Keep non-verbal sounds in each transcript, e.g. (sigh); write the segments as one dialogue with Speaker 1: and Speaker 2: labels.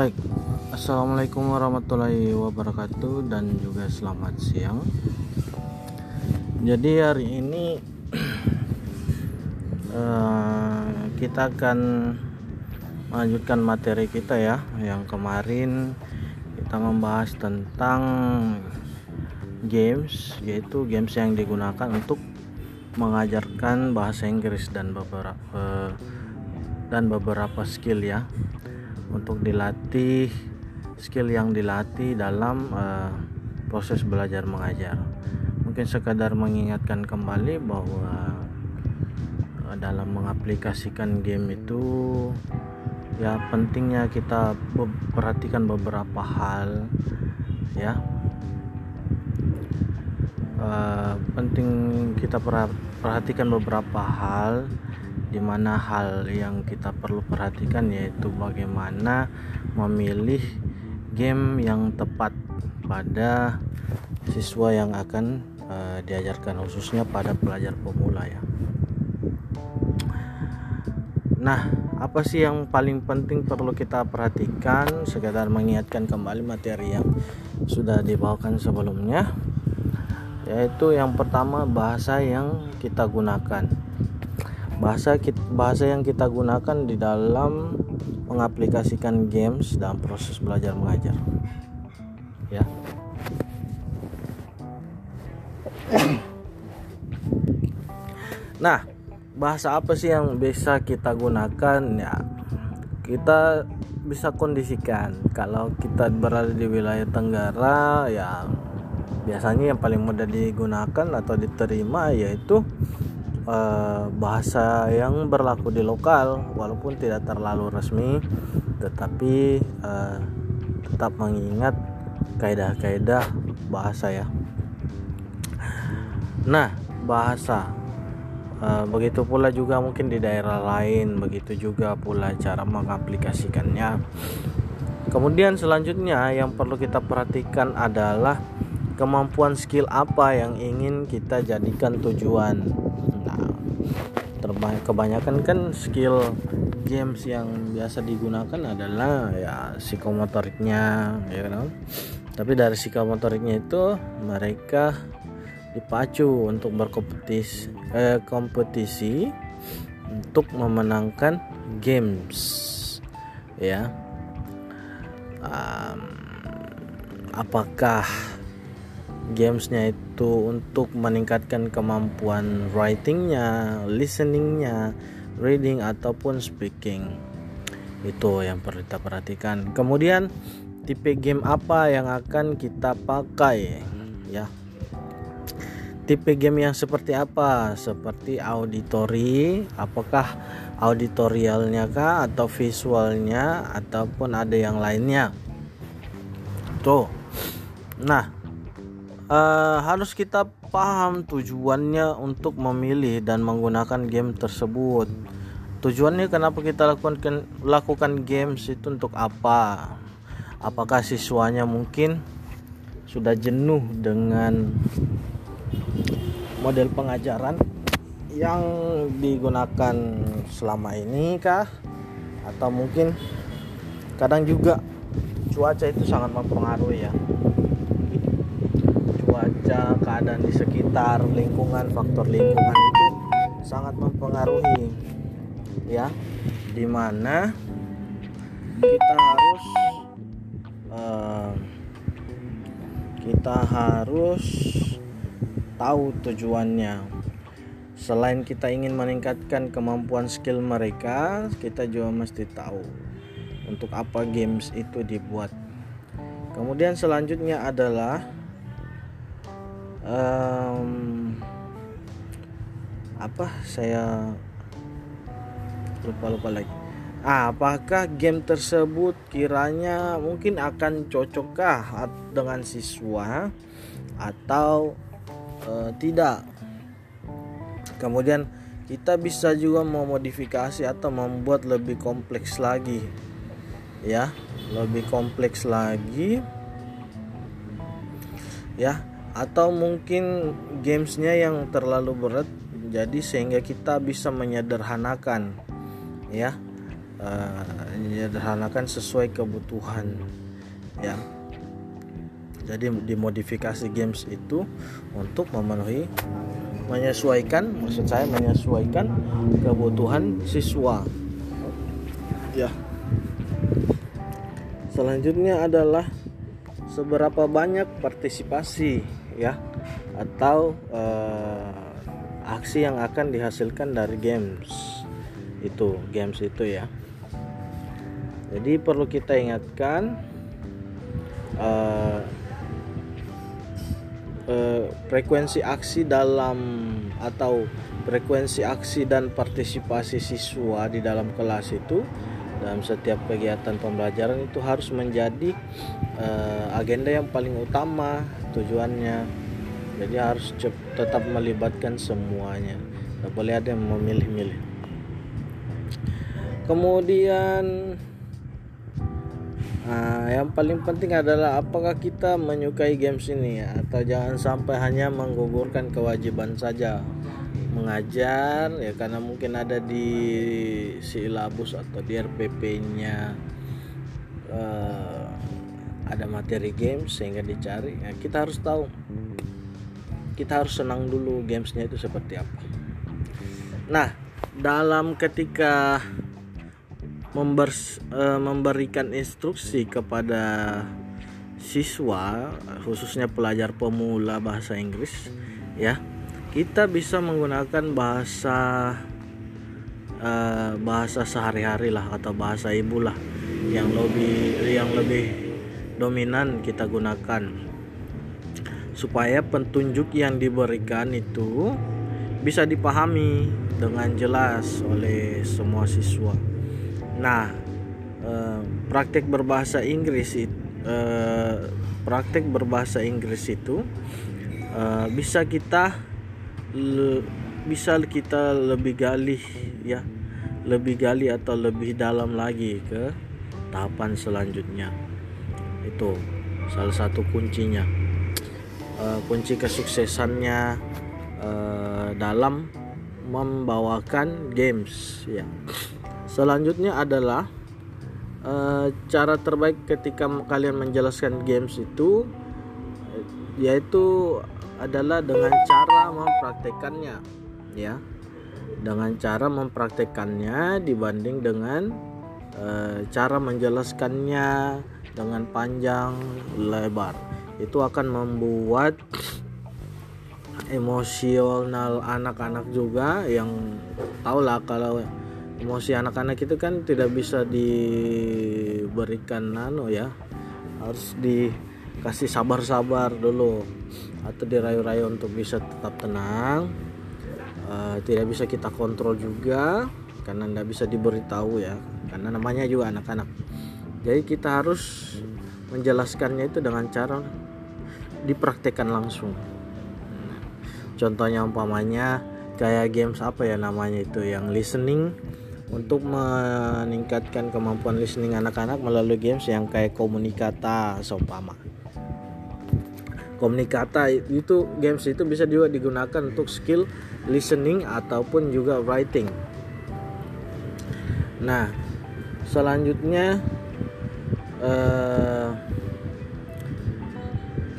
Speaker 1: Baik, Assalamualaikum warahmatullahi wabarakatuh dan juga selamat siang. Jadi hari ini uh, (clears throat) kita akan melanjutkan materi kita ya, yang kemarin kita membahas tentang games, yaitu games yang digunakan untuk mengajarkan bahasa Inggris dan beberapa dan beberapa skill ya untuk dilatih skill yang dilatih dalam uh, proses belajar mengajar. Mungkin sekadar mengingatkan kembali bahwa uh, dalam mengaplikasikan game itu ya pentingnya kita perhatikan beberapa hal ya. Uh, penting kita perhatikan beberapa hal di mana hal yang kita perlu perhatikan yaitu bagaimana memilih game yang tepat pada siswa yang akan uh, diajarkan khususnya pada pelajar pemula ya. Nah, apa sih yang paling penting perlu kita perhatikan? Sekedar mengingatkan kembali materi yang sudah dibawakan sebelumnya, yaitu yang pertama bahasa yang kita gunakan bahasa bahasa yang kita gunakan di dalam mengaplikasikan games dalam proses belajar mengajar. Ya. Nah bahasa apa sih yang bisa kita gunakan? Ya kita bisa kondisikan. Kalau kita berada di wilayah Tenggara ya biasanya yang paling mudah digunakan atau diterima yaitu Eh, bahasa yang berlaku di lokal walaupun tidak terlalu resmi tetapi uh, tetap mengingat kaidah-kaidah bahasa ya. Nah bahasa uh, begitu pula juga mungkin di daerah lain begitu juga pula cara mengaplikasikannya. Kemudian selanjutnya yang perlu kita perhatikan adalah kemampuan skill apa yang ingin kita jadikan tujuan kebanyakan kan skill games yang biasa digunakan adalah ya psikomotoriknya ya kan tapi dari psikomotoriknya itu mereka dipacu untuk berkompetisi eh, kompetisi untuk memenangkan games ya. Um, apakah gamesnya itu untuk meningkatkan kemampuan writingnya, listeningnya, reading ataupun speaking. Itu yang perlu kita perhatikan. Kemudian tipe game apa yang akan kita pakai ya. Tipe game yang seperti apa? Seperti auditory, apakah auditorialnya kah atau visualnya ataupun ada yang lainnya? Tuh. Nah, uh, harus kita paham tujuannya untuk memilih dan menggunakan game tersebut. Tujuannya kenapa kita lakukan lakukan games itu untuk apa? Apakah siswanya mungkin sudah jenuh dengan model pengajaran yang digunakan selama ini kah? Atau mungkin kadang juga cuaca itu sangat mempengaruhi ya cuaca keadaan di sekitar lingkungan faktor lingkungan itu sangat mempengaruhi ya. Di mana kita harus uh, kita harus tahu tujuannya. Selain kita ingin meningkatkan kemampuan skill mereka kita juga mesti tahu untuk apa games itu dibuat. Kemudian selanjutnya adalah um, apa saya lupa lupa lagi. Ah, apakah game tersebut kiranya mungkin akan cocokkah dengan siswa atau uh, tidak? Kemudian kita bisa juga memodifikasi atau membuat lebih kompleks lagi. Ya lebih kompleks lagi. Ya atau mungkin gamesnya yang terlalu berat jadi sehingga kita bisa menyederhanakan ya. Uh, menyederhanakan sesuai kebutuhan ya. Jadi dimodifikasi games itu untuk memenuhi menyesuaikan maksud saya menyesuaikan kebutuhan siswa. Ya. Selanjutnya adalah seberapa banyak partisipasi ya atau uh, aksi yang akan dihasilkan dari games itu games itu ya. Jadi perlu kita ingatkan uh, uh, frekuensi aksi dalam atau frekuensi aksi dan partisipasi siswa di dalam kelas itu dalam setiap kegiatan pembelajaran itu harus menjadi uh, agenda yang paling utama tujuannya. Jadi harus tetap melibatkan semuanya. Tidak boleh ada yang memilih-milih. Kemudian Nah, yang paling penting adalah apakah kita menyukai games ini? Atau jangan sampai hanya menggugurkan kewajiban saja mengajar ya karena mungkin ada di silabus atau di RPP-nya uh, eh, ada materi games sehingga dicari. Ya kita harus tahu. Kita harus senang dulu gamesnya itu seperti apa. Nah dalam ketika member, uh, memberikan instruksi kepada siswa khususnya pelajar pemula bahasa Inggris ya kita bisa menggunakan bahasa uh, bahasa sehari-hari lah atau bahasa ibu lah yang lebih yang lebih dominan kita gunakan supaya petunjuk yang diberikan itu bisa dipahami dengan jelas oleh semua siswa. Nah, eh, praktek berbahasa Inggris itu eh, praktek berbahasa Inggris itu eh, bisa kita le, bisa kita lebih gali ya, lebih gali atau lebih dalam lagi ke tahapan selanjutnya. Itu salah satu kuncinya. kunci kesuksesannya dalam membawakan games ya. Selanjutnya adalah uh, cara terbaik ketika kalian menjelaskan games itu yaitu adalah dengan cara mempraktekannya ya. Dengan cara mempraktekannya dibanding dengan uh, cara menjelaskannya dengan panjang lebar. Itu akan membuat emosional anak-anak juga yang tahulah kalau emosi anak-anak itu kan tidak bisa diberikan nano ya harus dikasih sabar-sabar dulu. Atau dirayu-rayu untuk bisa tetap tenang. Uh, tidak bisa kita kontrol juga karena tidak bisa diberitahu ya. Karena namanya juga anak-anak. Jadi kita harus menjelaskannya itu dengan cara dipraktekkan langsung. Contohnya umpamanya kayak games apa ya namanya itu yang listening. Untuk meningkatkan kemampuan listening anak-anak melalui games yang kayak komunikata seumpama komunikata itu games itu bisa juga digunakan untuk skill listening ataupun juga writing. Nah selanjutnya uh,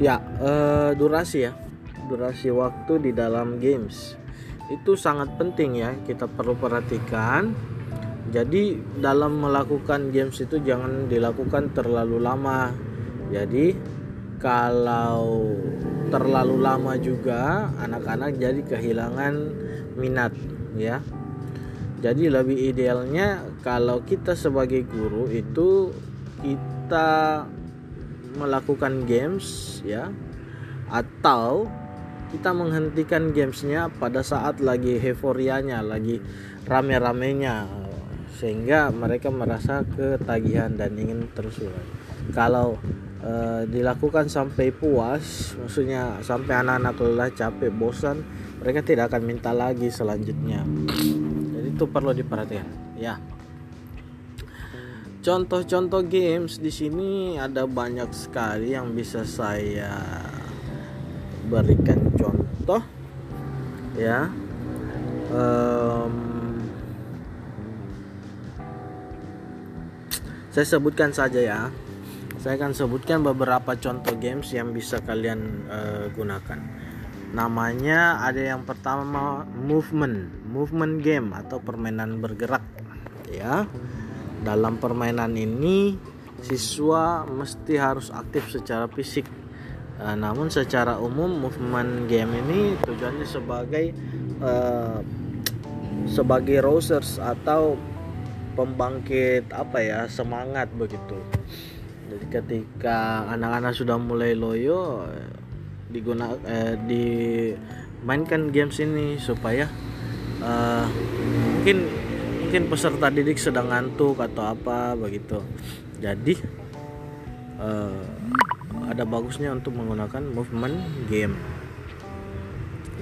Speaker 1: ya uh, durasi ya. Durasi waktu di dalam games. Itu sangat penting ya kita perlu perhatikan. Jadi dalam melakukan games itu jangan dilakukan terlalu lama. Jadi kalau terlalu lama juga anak-anak jadi kehilangan minat ya jadi lebih idealnya kalau kita sebagai guru itu kita melakukan games ya atau kita menghentikan gamesnya pada saat lagi euforianya lagi rame-ramenya sehingga mereka merasa ketagihan dan ingin terus ulang. Kalau e, dilakukan sampai puas, maksudnya sampai anak-anak lelah, capek, bosan, mereka tidak akan minta lagi selanjutnya. Jadi itu perlu diperhatikan, ya. Contoh-contoh games di sini ada banyak sekali yang bisa saya berikan contoh, ya. Um, saya sebutkan saja ya saya akan sebutkan beberapa contoh games yang bisa kalian uh, gunakan. Namanya ada yang pertama movement. Movement game atau permainan bergerak ya. Dalam permainan ini siswa mesti harus aktif secara fisik. Uh, namun secara umum movement game ini tujuannya sebagai uh, sebagai rousers atau pembangkit apa ya semangat begitu ketika anak-anak sudah mulai loyo diguna eh, dimainkan games ini supaya uh, mungkin mungkin peserta didik sedang ngantuk atau apa begitu. Jadi uh, ada bagusnya untuk menggunakan movement game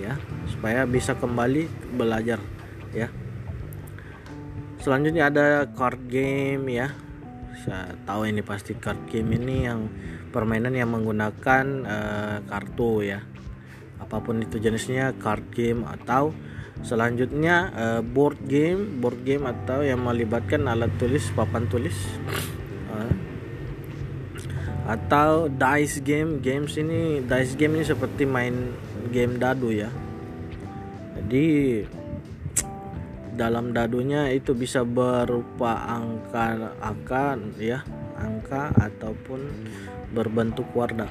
Speaker 1: ya supaya bisa kembali belajar ya. Selanjutnya ada card game ya saya tahu ini pasti card game ini yang permainan yang menggunakan uh, kartu ya. Apa pun itu jenisnya card game atau selanjutnya uh, board game board game atau yang melibatkan alat tulis papan tulis. Uh, atau dice game games ini dice game ini seperti main game dadu ya. Jadi dalam dadunya itu bisa berupa angka angka ya angka ataupun berbentuk warna.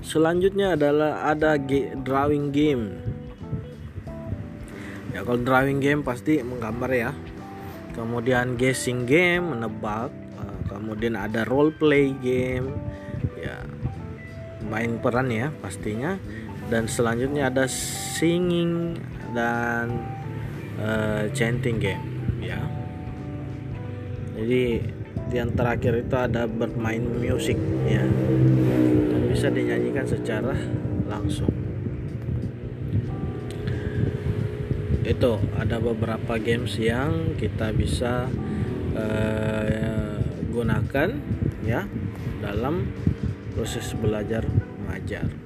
Speaker 1: Selanjutnya adalah ada drawing game. Ya kalau drawing game pasti menggambar ya. Kemudian guessing game menebak. Eh, kemudian ada role play game. Ya main peran ya pastinya dan selanjutnya ada singing dan uh, chanting game ya. Jadi yang terakhir itu ada bermain musik ya. Dan bisa dinyanyikan secara langsung. Itu ada beberapa games yang kita bisa uh, gunakan ya dalam proses belajar mengajar.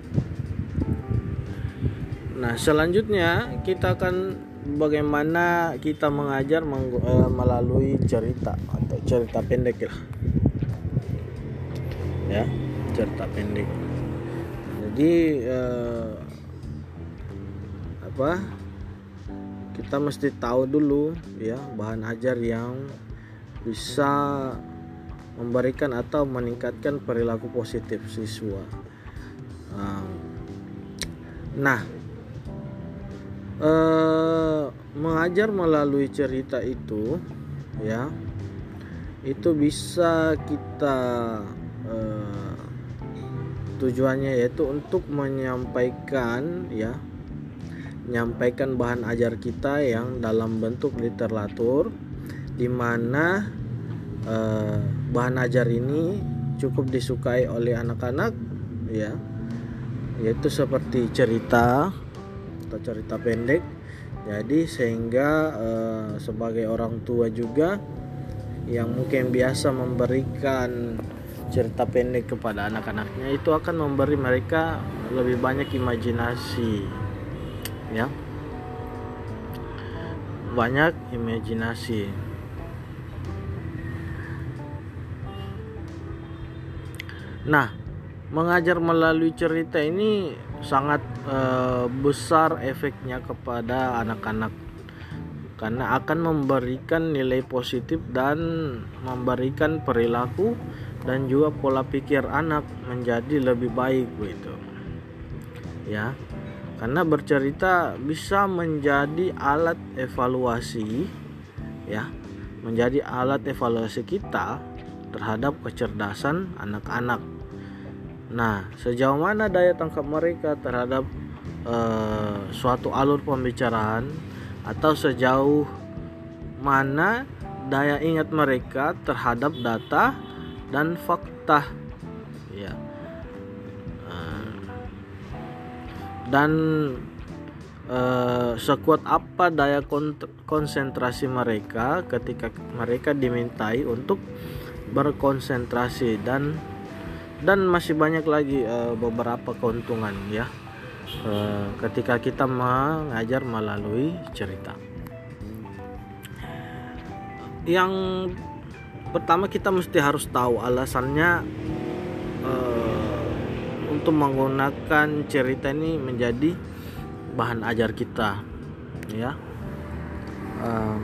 Speaker 1: Nah, selanjutnya kita akan bagaimana kita mengajar uh, melalui cerita atau cerita pendek lah. Ya, cerita pendek. Jadi uh, apa? Kita mesti tahu dulu ya bahan ajar yang bisa memberikan atau meningkatkan perilaku positif siswa. Nah, eh, mengajar melalui cerita itu ya itu bisa kita eh, tujuannya yaitu untuk menyampaikan ya menyampaikan bahan ajar kita yang dalam bentuk literatur di mana eh, bahan ajar ini cukup disukai oleh anak-anak ya yaitu seperti cerita atau cerita pendek. Jadi sehingga uh, sebagai orang tua juga yang mungkin biasa memberikan cerita pendek kepada anak-anaknya itu akan memberi mereka lebih banyak imajinasi ya. Banyak imajinasi. Nah mengajar melalui cerita ini sangat e, besar efeknya kepada anak-anak. Karena akan memberikan nilai positif dan memberikan perilaku dan juga pola pikir anak menjadi lebih baik begitu ya karena bercerita bisa menjadi alat evaluasi ya menjadi alat evaluasi kita terhadap kecerdasan anak-anak Nah, sejauh mana daya tangkap mereka terhadap uh, suatu alur pembicaraan atau sejauh mana daya ingat mereka terhadap data dan fakta, ya. Uh, dan uh, sekuat apa daya konsentrasi mereka ketika mereka dimintai untuk berkonsentrasi dan dan masih banyak lagi uh, beberapa keuntungan ya. Uh, ketika kita mengajar melalui cerita. Yang pertama kita mesti harus tahu alasannya uh, untuk menggunakan cerita ini menjadi bahan ajar kita ya. Uh,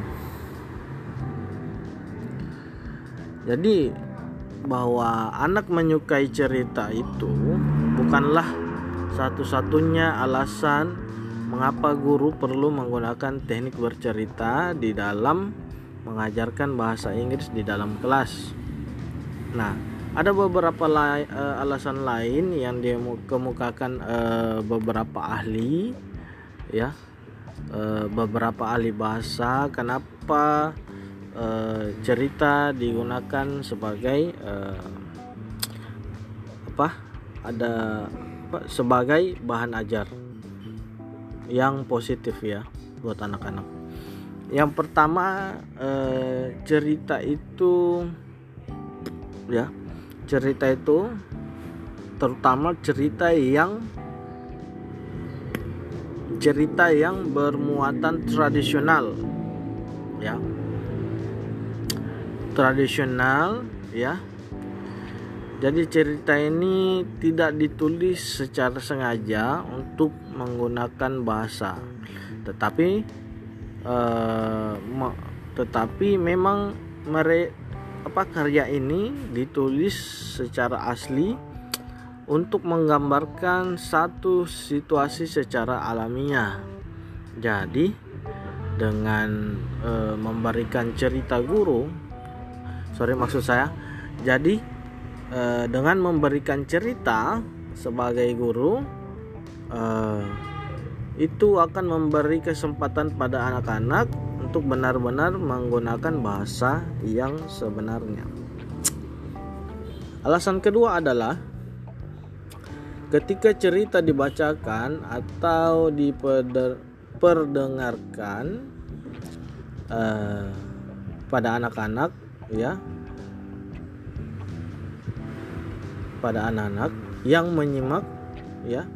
Speaker 1: jadi bahwa anak menyukai cerita itu bukanlah satu-satunya alasan mengapa guru perlu menggunakan teknik bercerita di dalam mengajarkan bahasa Inggris di dalam kelas. Nah, ada beberapa la uh, alasan lain yang dikemukakan uh, beberapa ahli ya. Uh, beberapa ahli bahasa kenapa uh, cerita digunakan sebagai uh, apa? Ada apa? sebagai bahan ajar yang positif ya buat anak-anak yang pertama eh, cerita itu ya cerita itu terutama cerita yang cerita yang bermuatan tradisional ya tradisional ya jadi cerita ini tidak ditulis secara sengaja untuk menggunakan bahasa tetapi uh, tetapi memang mere apa karya ini ditulis secara asli untuk menggambarkan satu situasi secara alamiah. Jadi dengan e, memberikan cerita guru, sorry maksud saya, jadi e, dengan memberikan cerita sebagai guru, e, itu akan memberi kesempatan pada anak-anak untuk benar-benar menggunakan bahasa yang sebenarnya. Alasan kedua adalah ketika cerita dibacakan atau diperdengarkan uh, pada anak-anak ya pada anak-anak yang menyimak ya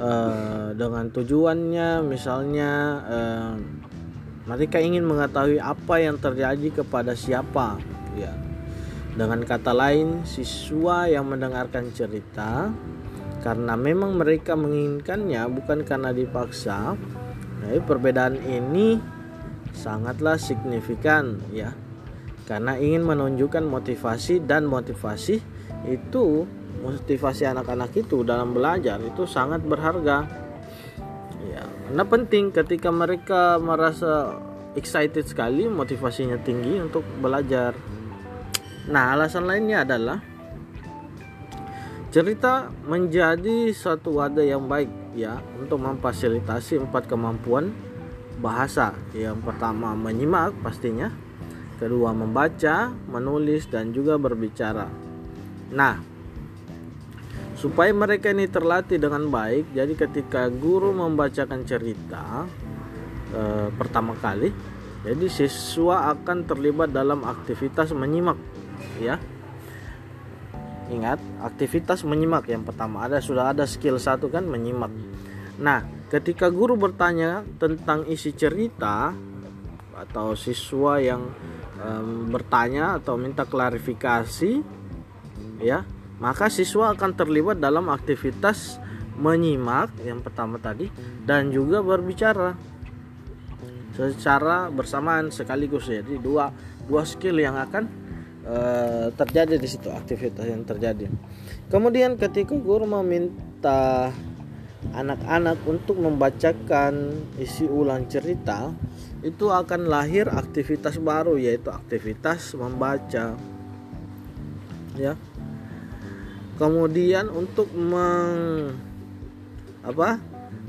Speaker 1: uh, dengan tujuannya misalnya uh, mereka ingin mengetahui apa yang terjadi kepada siapa ya. Dengan kata lain siswa yang mendengarkan cerita karena memang mereka menginginkannya bukan karena dipaksa nah perbedaan ini sangatlah signifikan ya. Karena ingin menunjukkan motivasi dan motivasi itu motivasi anak-anak itu dalam belajar itu sangat berharga. Ya karena penting ketika mereka merasa excited sekali motivasinya tinggi untuk belajar. Nah alasan lainnya adalah cerita menjadi satu wadah yang baik ya untuk memfasilitasi empat kemampuan bahasa. Yang pertama menyimak pastinya. Kedua membaca menulis dan juga berbicara. Nah supaya mereka ini terlatih dengan baik jadi ketika guru membacakan cerita e, pertama kali jadi siswa akan terlibat dalam aktivitas menyimak ya. Ingat aktivitas menyimak yang pertama ada sudah ada skill satu kan menyimak. Nah ketika guru bertanya tentang isi cerita atau siswa yang um, bertanya atau minta klarifikasi ya maka siswa akan terlibat dalam aktivitas menyimak yang pertama tadi dan juga berbicara secara bersamaan sekaligus. Jadi dua dua skill yang akan uh, terjadi di situ aktivitas yang terjadi. Kemudian ketika guru meminta anak-anak untuk membacakan isi ulang cerita itu akan lahir aktivitas baru yaitu aktivitas membaca. Ya. Kemudian untuk meng apa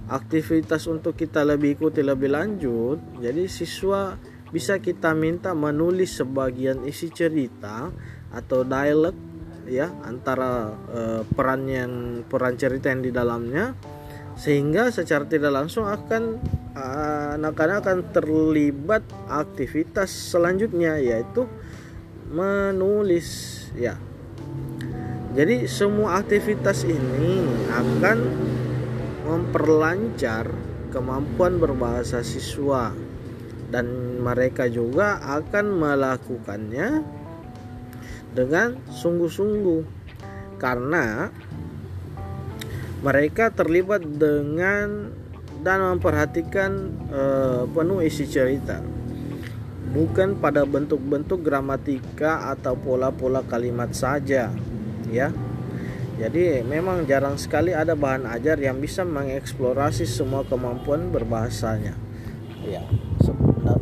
Speaker 1: aktivitas untuk kita lebih ikuti lebih lanjut jadi siswa bisa kita minta menulis sebagian isi cerita atau dialog ya antara uh, peran yang peran cerita yang di dalamnya sehingga secara tidak langsung akan anak-anak uh, akan terlibat aktivitas selanjutnya yaitu menulis ya. Jadi semua aktivitas ini akan memperlancar kemampuan berbahasa siswa. Dan mereka juga akan melakukannya dengan sungguh-sungguh. Karena mereka terlibat dengan dan memperhatikan uh, penuh isi cerita. Bukan pada bentuk-bentuk gramatika atau pola-pola kalimat saja ya. Jadi memang jarang sekali ada bahan ajar yang bisa mengeksplorasi semua kemampuan berbahasanya. Ya,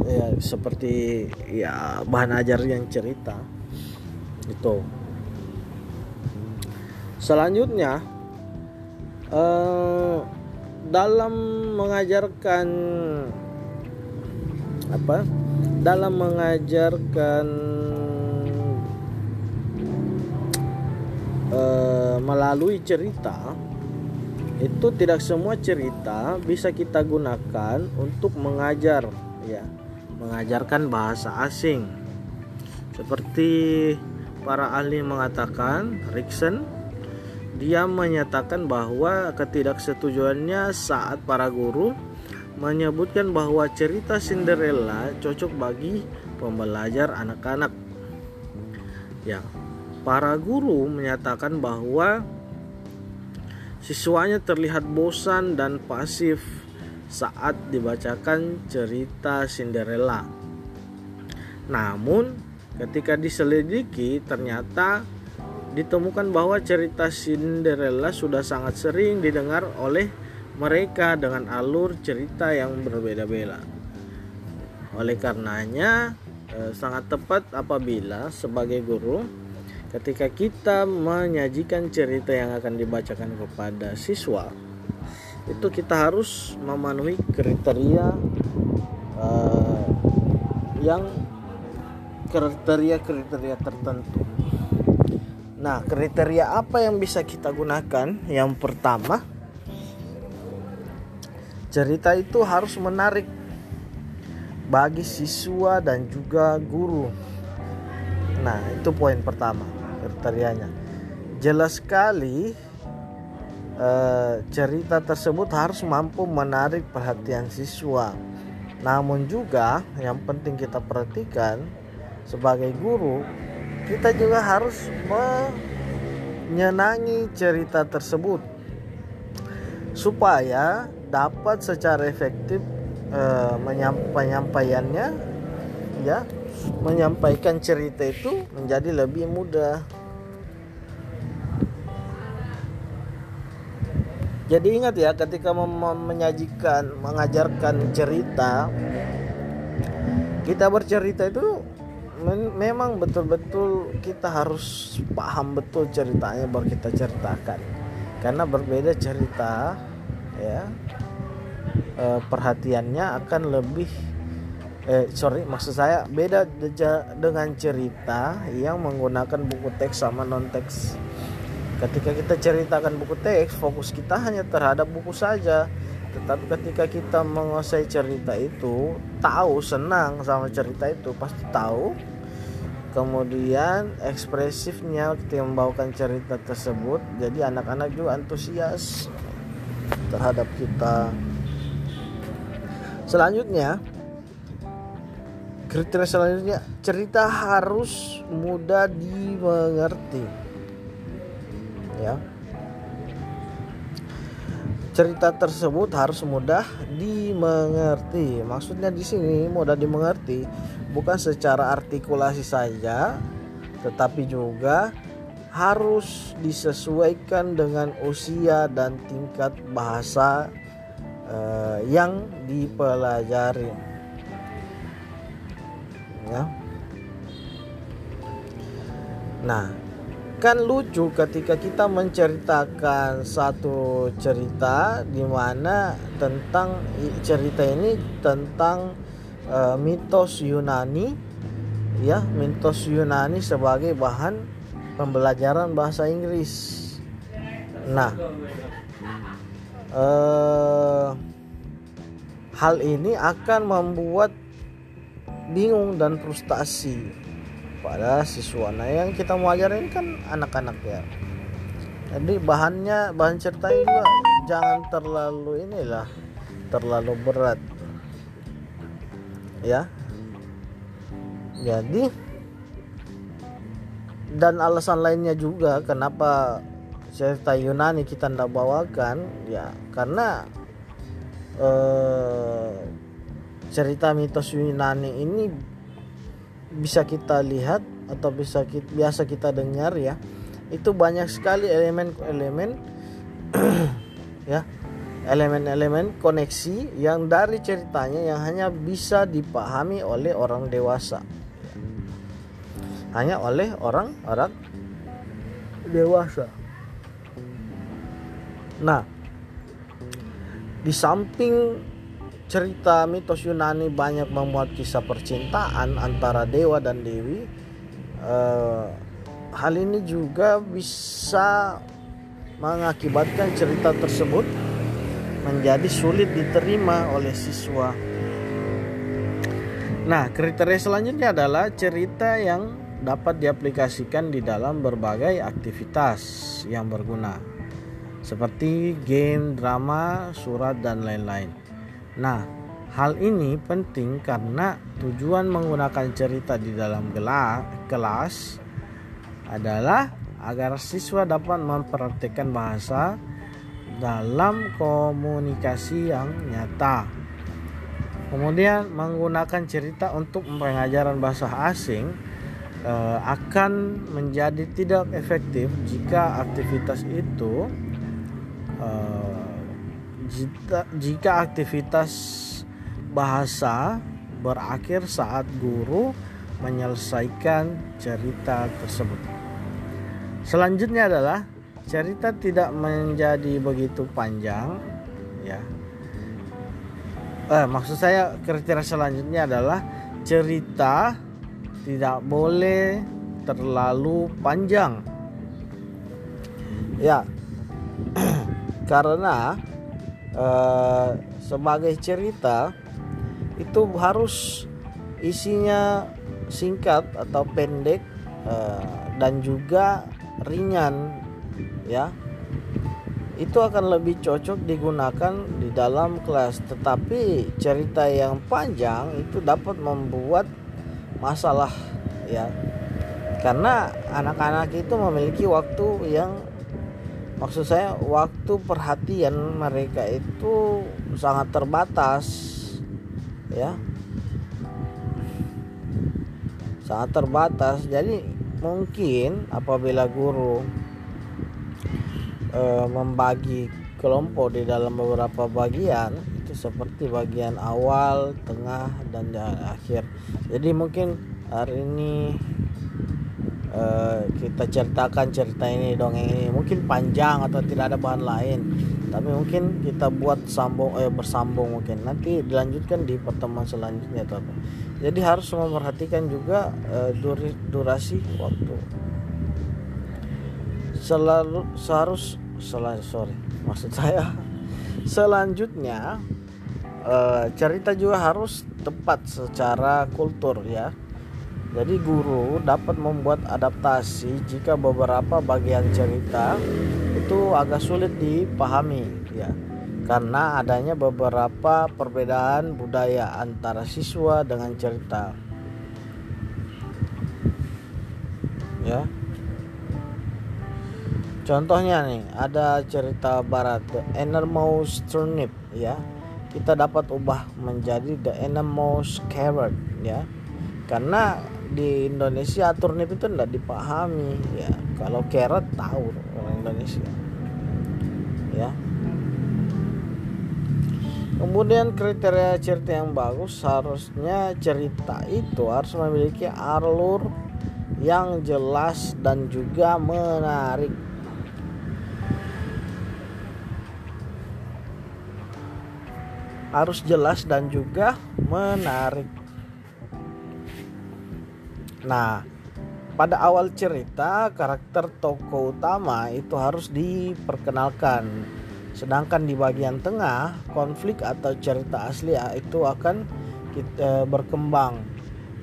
Speaker 1: ya seperti ya bahan ajar yang cerita. Itu. Selanjutnya eh, dalam mengajarkan apa? Dalam mengajarkan eh, melalui cerita itu tidak semua cerita bisa kita gunakan untuk mengajar ya. Mengajarkan bahasa asing. Seperti para ahli mengatakan Rickson dia menyatakan bahwa ketidaksetujuannya saat para guru menyebutkan bahwa cerita Cinderella cocok bagi pembelajar anak-anak. Ya, para guru menyatakan bahwa siswanya terlihat bosan dan pasif saat dibacakan cerita Cinderella. Namun, ketika diselidiki ternyata ditemukan bahwa cerita Cinderella sudah sangat sering didengar oleh mereka dengan alur cerita yang berbeda-beda. Oleh karenanya, eh, sangat tepat apabila sebagai guru ketika kita menyajikan cerita yang akan dibacakan kepada siswa, itu kita harus memenuhi kriteria eh, yang kriteria-kriteria tertentu Nah, kriteria apa yang bisa kita gunakan? Yang pertama, cerita itu harus menarik bagi siswa dan juga guru. Nah, itu poin pertama kriterianya. Jelas sekali eh, cerita tersebut harus mampu menarik perhatian siswa. Namun juga yang penting kita perhatikan sebagai guru kita juga harus menyenangi cerita tersebut supaya dapat secara efektif uh, menyampaikannya ya menyampaikan cerita itu menjadi lebih mudah. Jadi ingat ya ketika menyajikan mengajarkan cerita kita bercerita itu memang betul-betul kita harus paham betul ceritanya baru kita ceritakan. Karena berbeda cerita ya e, perhatiannya akan lebih eh sorry maksud saya beda dengan cerita yang menggunakan buku teks sama non teks. Ketika kita ceritakan buku teks fokus kita hanya terhadap buku saja. Tetapi ketika kita menguasai cerita itu tahu senang sama cerita itu pasti tahu kemudian ekspresifnya ketika membawakan cerita tersebut jadi anak-anak juga antusias terhadap kita. Selanjutnya kriteria selanjutnya cerita harus mudah dimengerti. Ya cerita tersebut harus mudah dimengerti. Maksudnya di sini mudah dimengerti bukan secara artikulasi saja, tetapi juga harus disesuaikan dengan usia dan tingkat bahasa eh, yang dipelajari. Ya. Nah, kan lucu ketika kita menceritakan satu cerita di mana tentang cerita ini tentang uh, mitos Yunani ya mitos Yunani sebagai bahan pembelajaran bahasa Inggris. Nah, uh, hal ini akan membuat bingung dan frustasi pada siswa nah yang kita mau ajarin kan anak-anak ya. Jadi bahannya bahan cerita juga jangan terlalu inilah terlalu berat. Ya. Jadi dan alasan lainnya juga kenapa cerita Yunani kita tidak bawakan ya karena eh, cerita mitos Yunani ini bisa kita lihat atau bisa kita, biasa kita dengar ya itu banyak sekali elemen-elemen (clears throat) ya elemen-elemen koneksi yang dari ceritanya yang hanya bisa dipahami oleh orang dewasa. Hanya oleh orang-orang dewasa. Nah di samping cerita mitos Yunani banyak memuat kisah percintaan antara dewa dan dewi eh, hal ini juga bisa mengakibatkan cerita tersebut menjadi sulit diterima oleh siswa. Nah, kriteria selanjutnya adalah cerita yang dapat diaplikasikan di dalam berbagai aktivitas yang berguna, seperti game, drama, surat, dan lain-lain. Nah, hal ini penting karena tujuan menggunakan cerita di dalam kelas adalah agar siswa dapat mempraktikkan bahasa dalam komunikasi yang nyata. Kemudian menggunakan cerita untuk pengajaran bahasa asing eh, akan menjadi tidak efektif jika aktivitas itu eh, jika, jika aktivitas bahasa berakhir saat guru menyelesaikan cerita tersebut. Selanjutnya adalah cerita tidak menjadi begitu panjang ya. Eh, maksud saya kriteria selanjutnya adalah cerita tidak boleh terlalu panjang. Ya. (clears throat) Karena eh, sebagai cerita itu harus isinya singkat atau pendek eh, dan juga ringan ya. Itu akan lebih cocok digunakan di dalam kelas. Tetapi cerita yang panjang itu dapat membuat masalah ya. Karena anak-anak itu memiliki waktu yang maksud saya waktu perhatian mereka itu sangat terbatas ya sangat terbatas jadi mungkin apabila guru e, membagi kelompok di dalam beberapa bagian itu seperti bagian awal, tengah dan akhir. Jadi mungkin hari ini e, kita ceritakan cerita ini dongeng ini mungkin panjang atau tidak ada bahan lain. Tapi mungkin kita buat sambung eh bersambung mungkin. Nanti dilanjutkan di pertemuan selanjutnya atau apa jadi harus memperhatikan juga uh, durasi waktu. Selalu seharus sel sorry (laughs) maksud saya. Selanjutnya uh, cerita juga harus tepat secara kultur ya jadi guru dapat membuat adaptasi jika beberapa bagian cerita itu agak sulit dipahami ya karena adanya beberapa perbedaan budaya antara siswa dengan cerita. Ya. Contohnya nih, ada cerita barat The Enormous Turnip ya. Kita dapat ubah menjadi The Enormous Carrot ya. Karena di Indonesia turnip itu tidak dipahami ya. Kalau carrot tahu orang Indonesia. Ya Kemudian kriteria cerita yang bagus harusnya cerita itu harus memiliki alur yang jelas dan juga menarik. Harus jelas dan juga menarik. Nah, pada awal cerita karakter tokoh utama itu harus diperkenalkan Sedangkan di bagian tengah, konflik atau cerita asli ah, itu akan kita berkembang.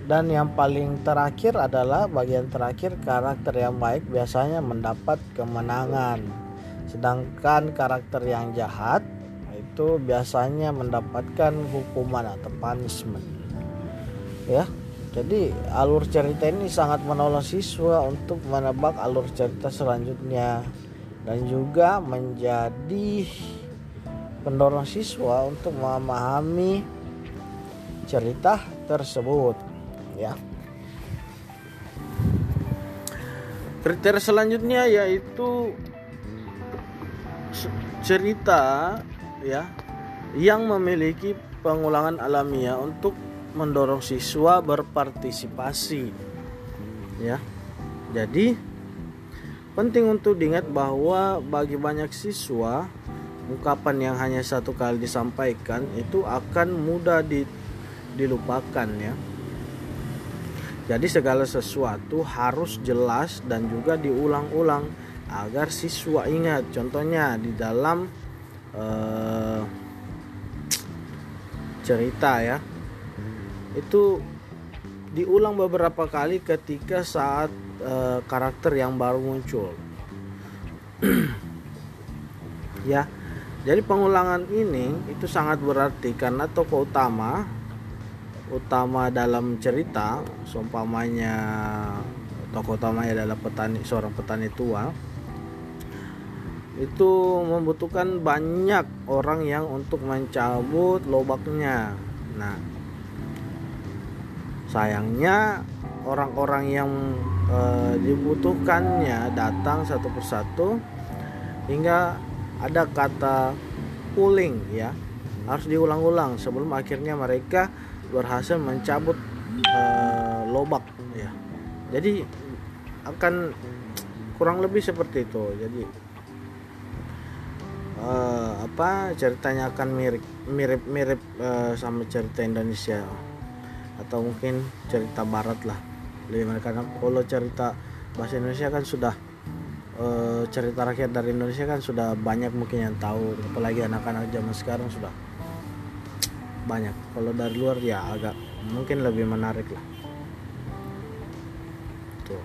Speaker 1: Dan yang paling terakhir adalah bagian terakhir karakter yang baik biasanya mendapat kemenangan. Sedangkan karakter yang jahat itu biasanya mendapatkan hukuman atau punishment. ya jadi alur cerita ini sangat menolong siswa untuk menebak alur cerita selanjutnya dan juga menjadi pendorong siswa untuk memahami cerita tersebut ya. Kriteria selanjutnya yaitu cerita ya yang memiliki pengulangan alamiah untuk mendorong siswa berpartisipasi. Ya. Jadi penting untuk diingat bahwa bagi banyak siswa ungkapan yang hanya satu kali disampaikan itu akan mudah di, dilupakan ya. Jadi segala sesuatu harus jelas dan juga diulang-ulang agar siswa ingat. Contohnya di dalam uh, cerita ya itu diulang beberapa kali ketika saat uh, karakter yang baru muncul. (clears throat) Ya jadi pengulangan ini itu sangat berarti karena tokoh utama utama dalam cerita seumpamanya tokoh utamanya adalah petani seorang petani tua itu membutuhkan banyak orang yang untuk mencabut lobaknya. Nah sayangnya orang-orang yang e, dibutuhkannya datang satu persatu hingga ada kata pulling ya. Harus diulang-ulang sebelum akhirnya mereka berhasil mencabut e, lobak ya. Jadi akan kurang lebih seperti itu. Jadi uh, apa ceritanya akan mirip mirip mirip uh, sama cerita Indonesia atau mungkin cerita barat lah. Lebih karena kalau cerita bahasa Indonesia kan sudah uh, cerita rakyat dari Indonesia kan sudah banyak mungkin yang tahu. Apalagi anak-anak zaman sekarang sudah banyak. Kalau dari luar ya agak mungkin lebih menarik lah. Tuh.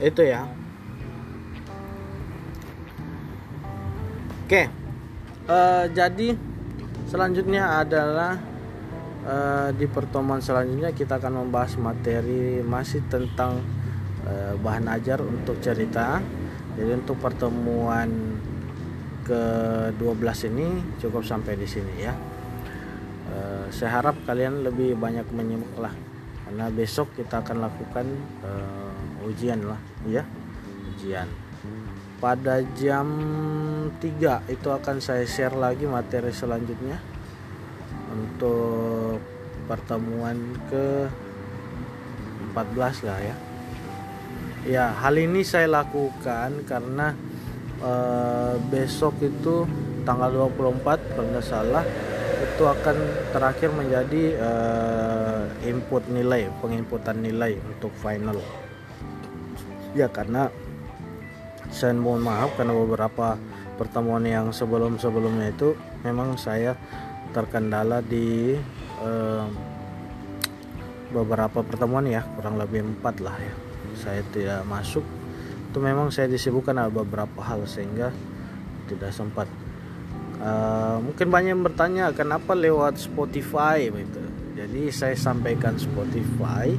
Speaker 1: Itu ya. Oke uh, jadi selanjutnya adalah uh, di pertemuan selanjutnya kita akan membahas materi masih tentang uh, bahan ajar untuk cerita. Jadi untuk pertemuan ke-12 ini cukup sampai di sini ya. Uh, saya harap kalian lebih banyak menyimak lah. Karena besok kita akan lakukan uh, ujian lah ya. Ujian pada jam 3 itu akan saya share lagi materi selanjutnya untuk pertemuan ke 14 lah ya. Ya hal ini saya lakukan karena uh, besok itu tanggal 24 kalau nggak salah itu akan terakhir menjadi uh, input nilai penginputan nilai untuk final. Ya karena saya mohon maaf karena beberapa pertemuan yang sebelum-sebelumnya itu memang saya terkendala di eh, beberapa pertemuan ya kurang lebih empat lah ya. Saya tidak masuk. Itu memang saya disibukkan ada beberapa hal sehingga tidak sempat. Uh, mungkin banyak yang bertanya kenapa lewat Spotify gitu? Jadi saya sampaikan Spotify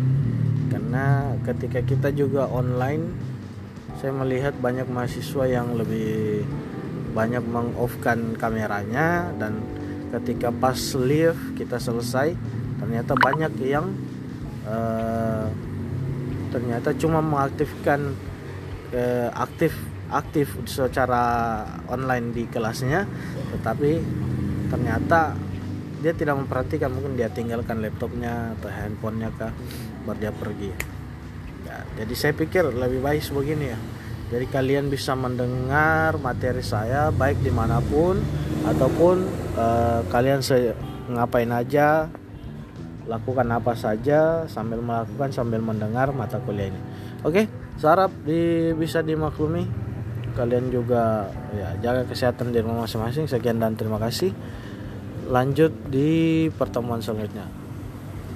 Speaker 1: karena ketika kita juga online saya melihat banyak mahasiswa yang lebih banyak mengoffkan kameranya dan ketika pas live kita selesai ternyata banyak yang uh, ternyata cuma mengaktifkan uh, aktif aktif secara online di kelasnya tetapi ternyata dia tidak memperhatikan mungkin dia tinggalkan laptopnya atau handphonenya kah baru dia pergi jadi saya pikir lebih baik sebegini ya. Jadi kalian bisa mendengar materi saya baik di mana pun ataupun uh, kalian se ngapain aja lakukan apa saja sambil melakukan sambil mendengar mata kuliah ini. Oke saya harap di, bisa dimaklumi. Kalian juga ya jaga kesehatan di rumah masing-masing. Sekian dan terima kasih. Lanjut di pertemuan selanjutnya.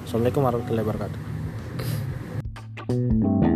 Speaker 1: Assalamualaikum warahmatullahi wabarakatuh Thank you.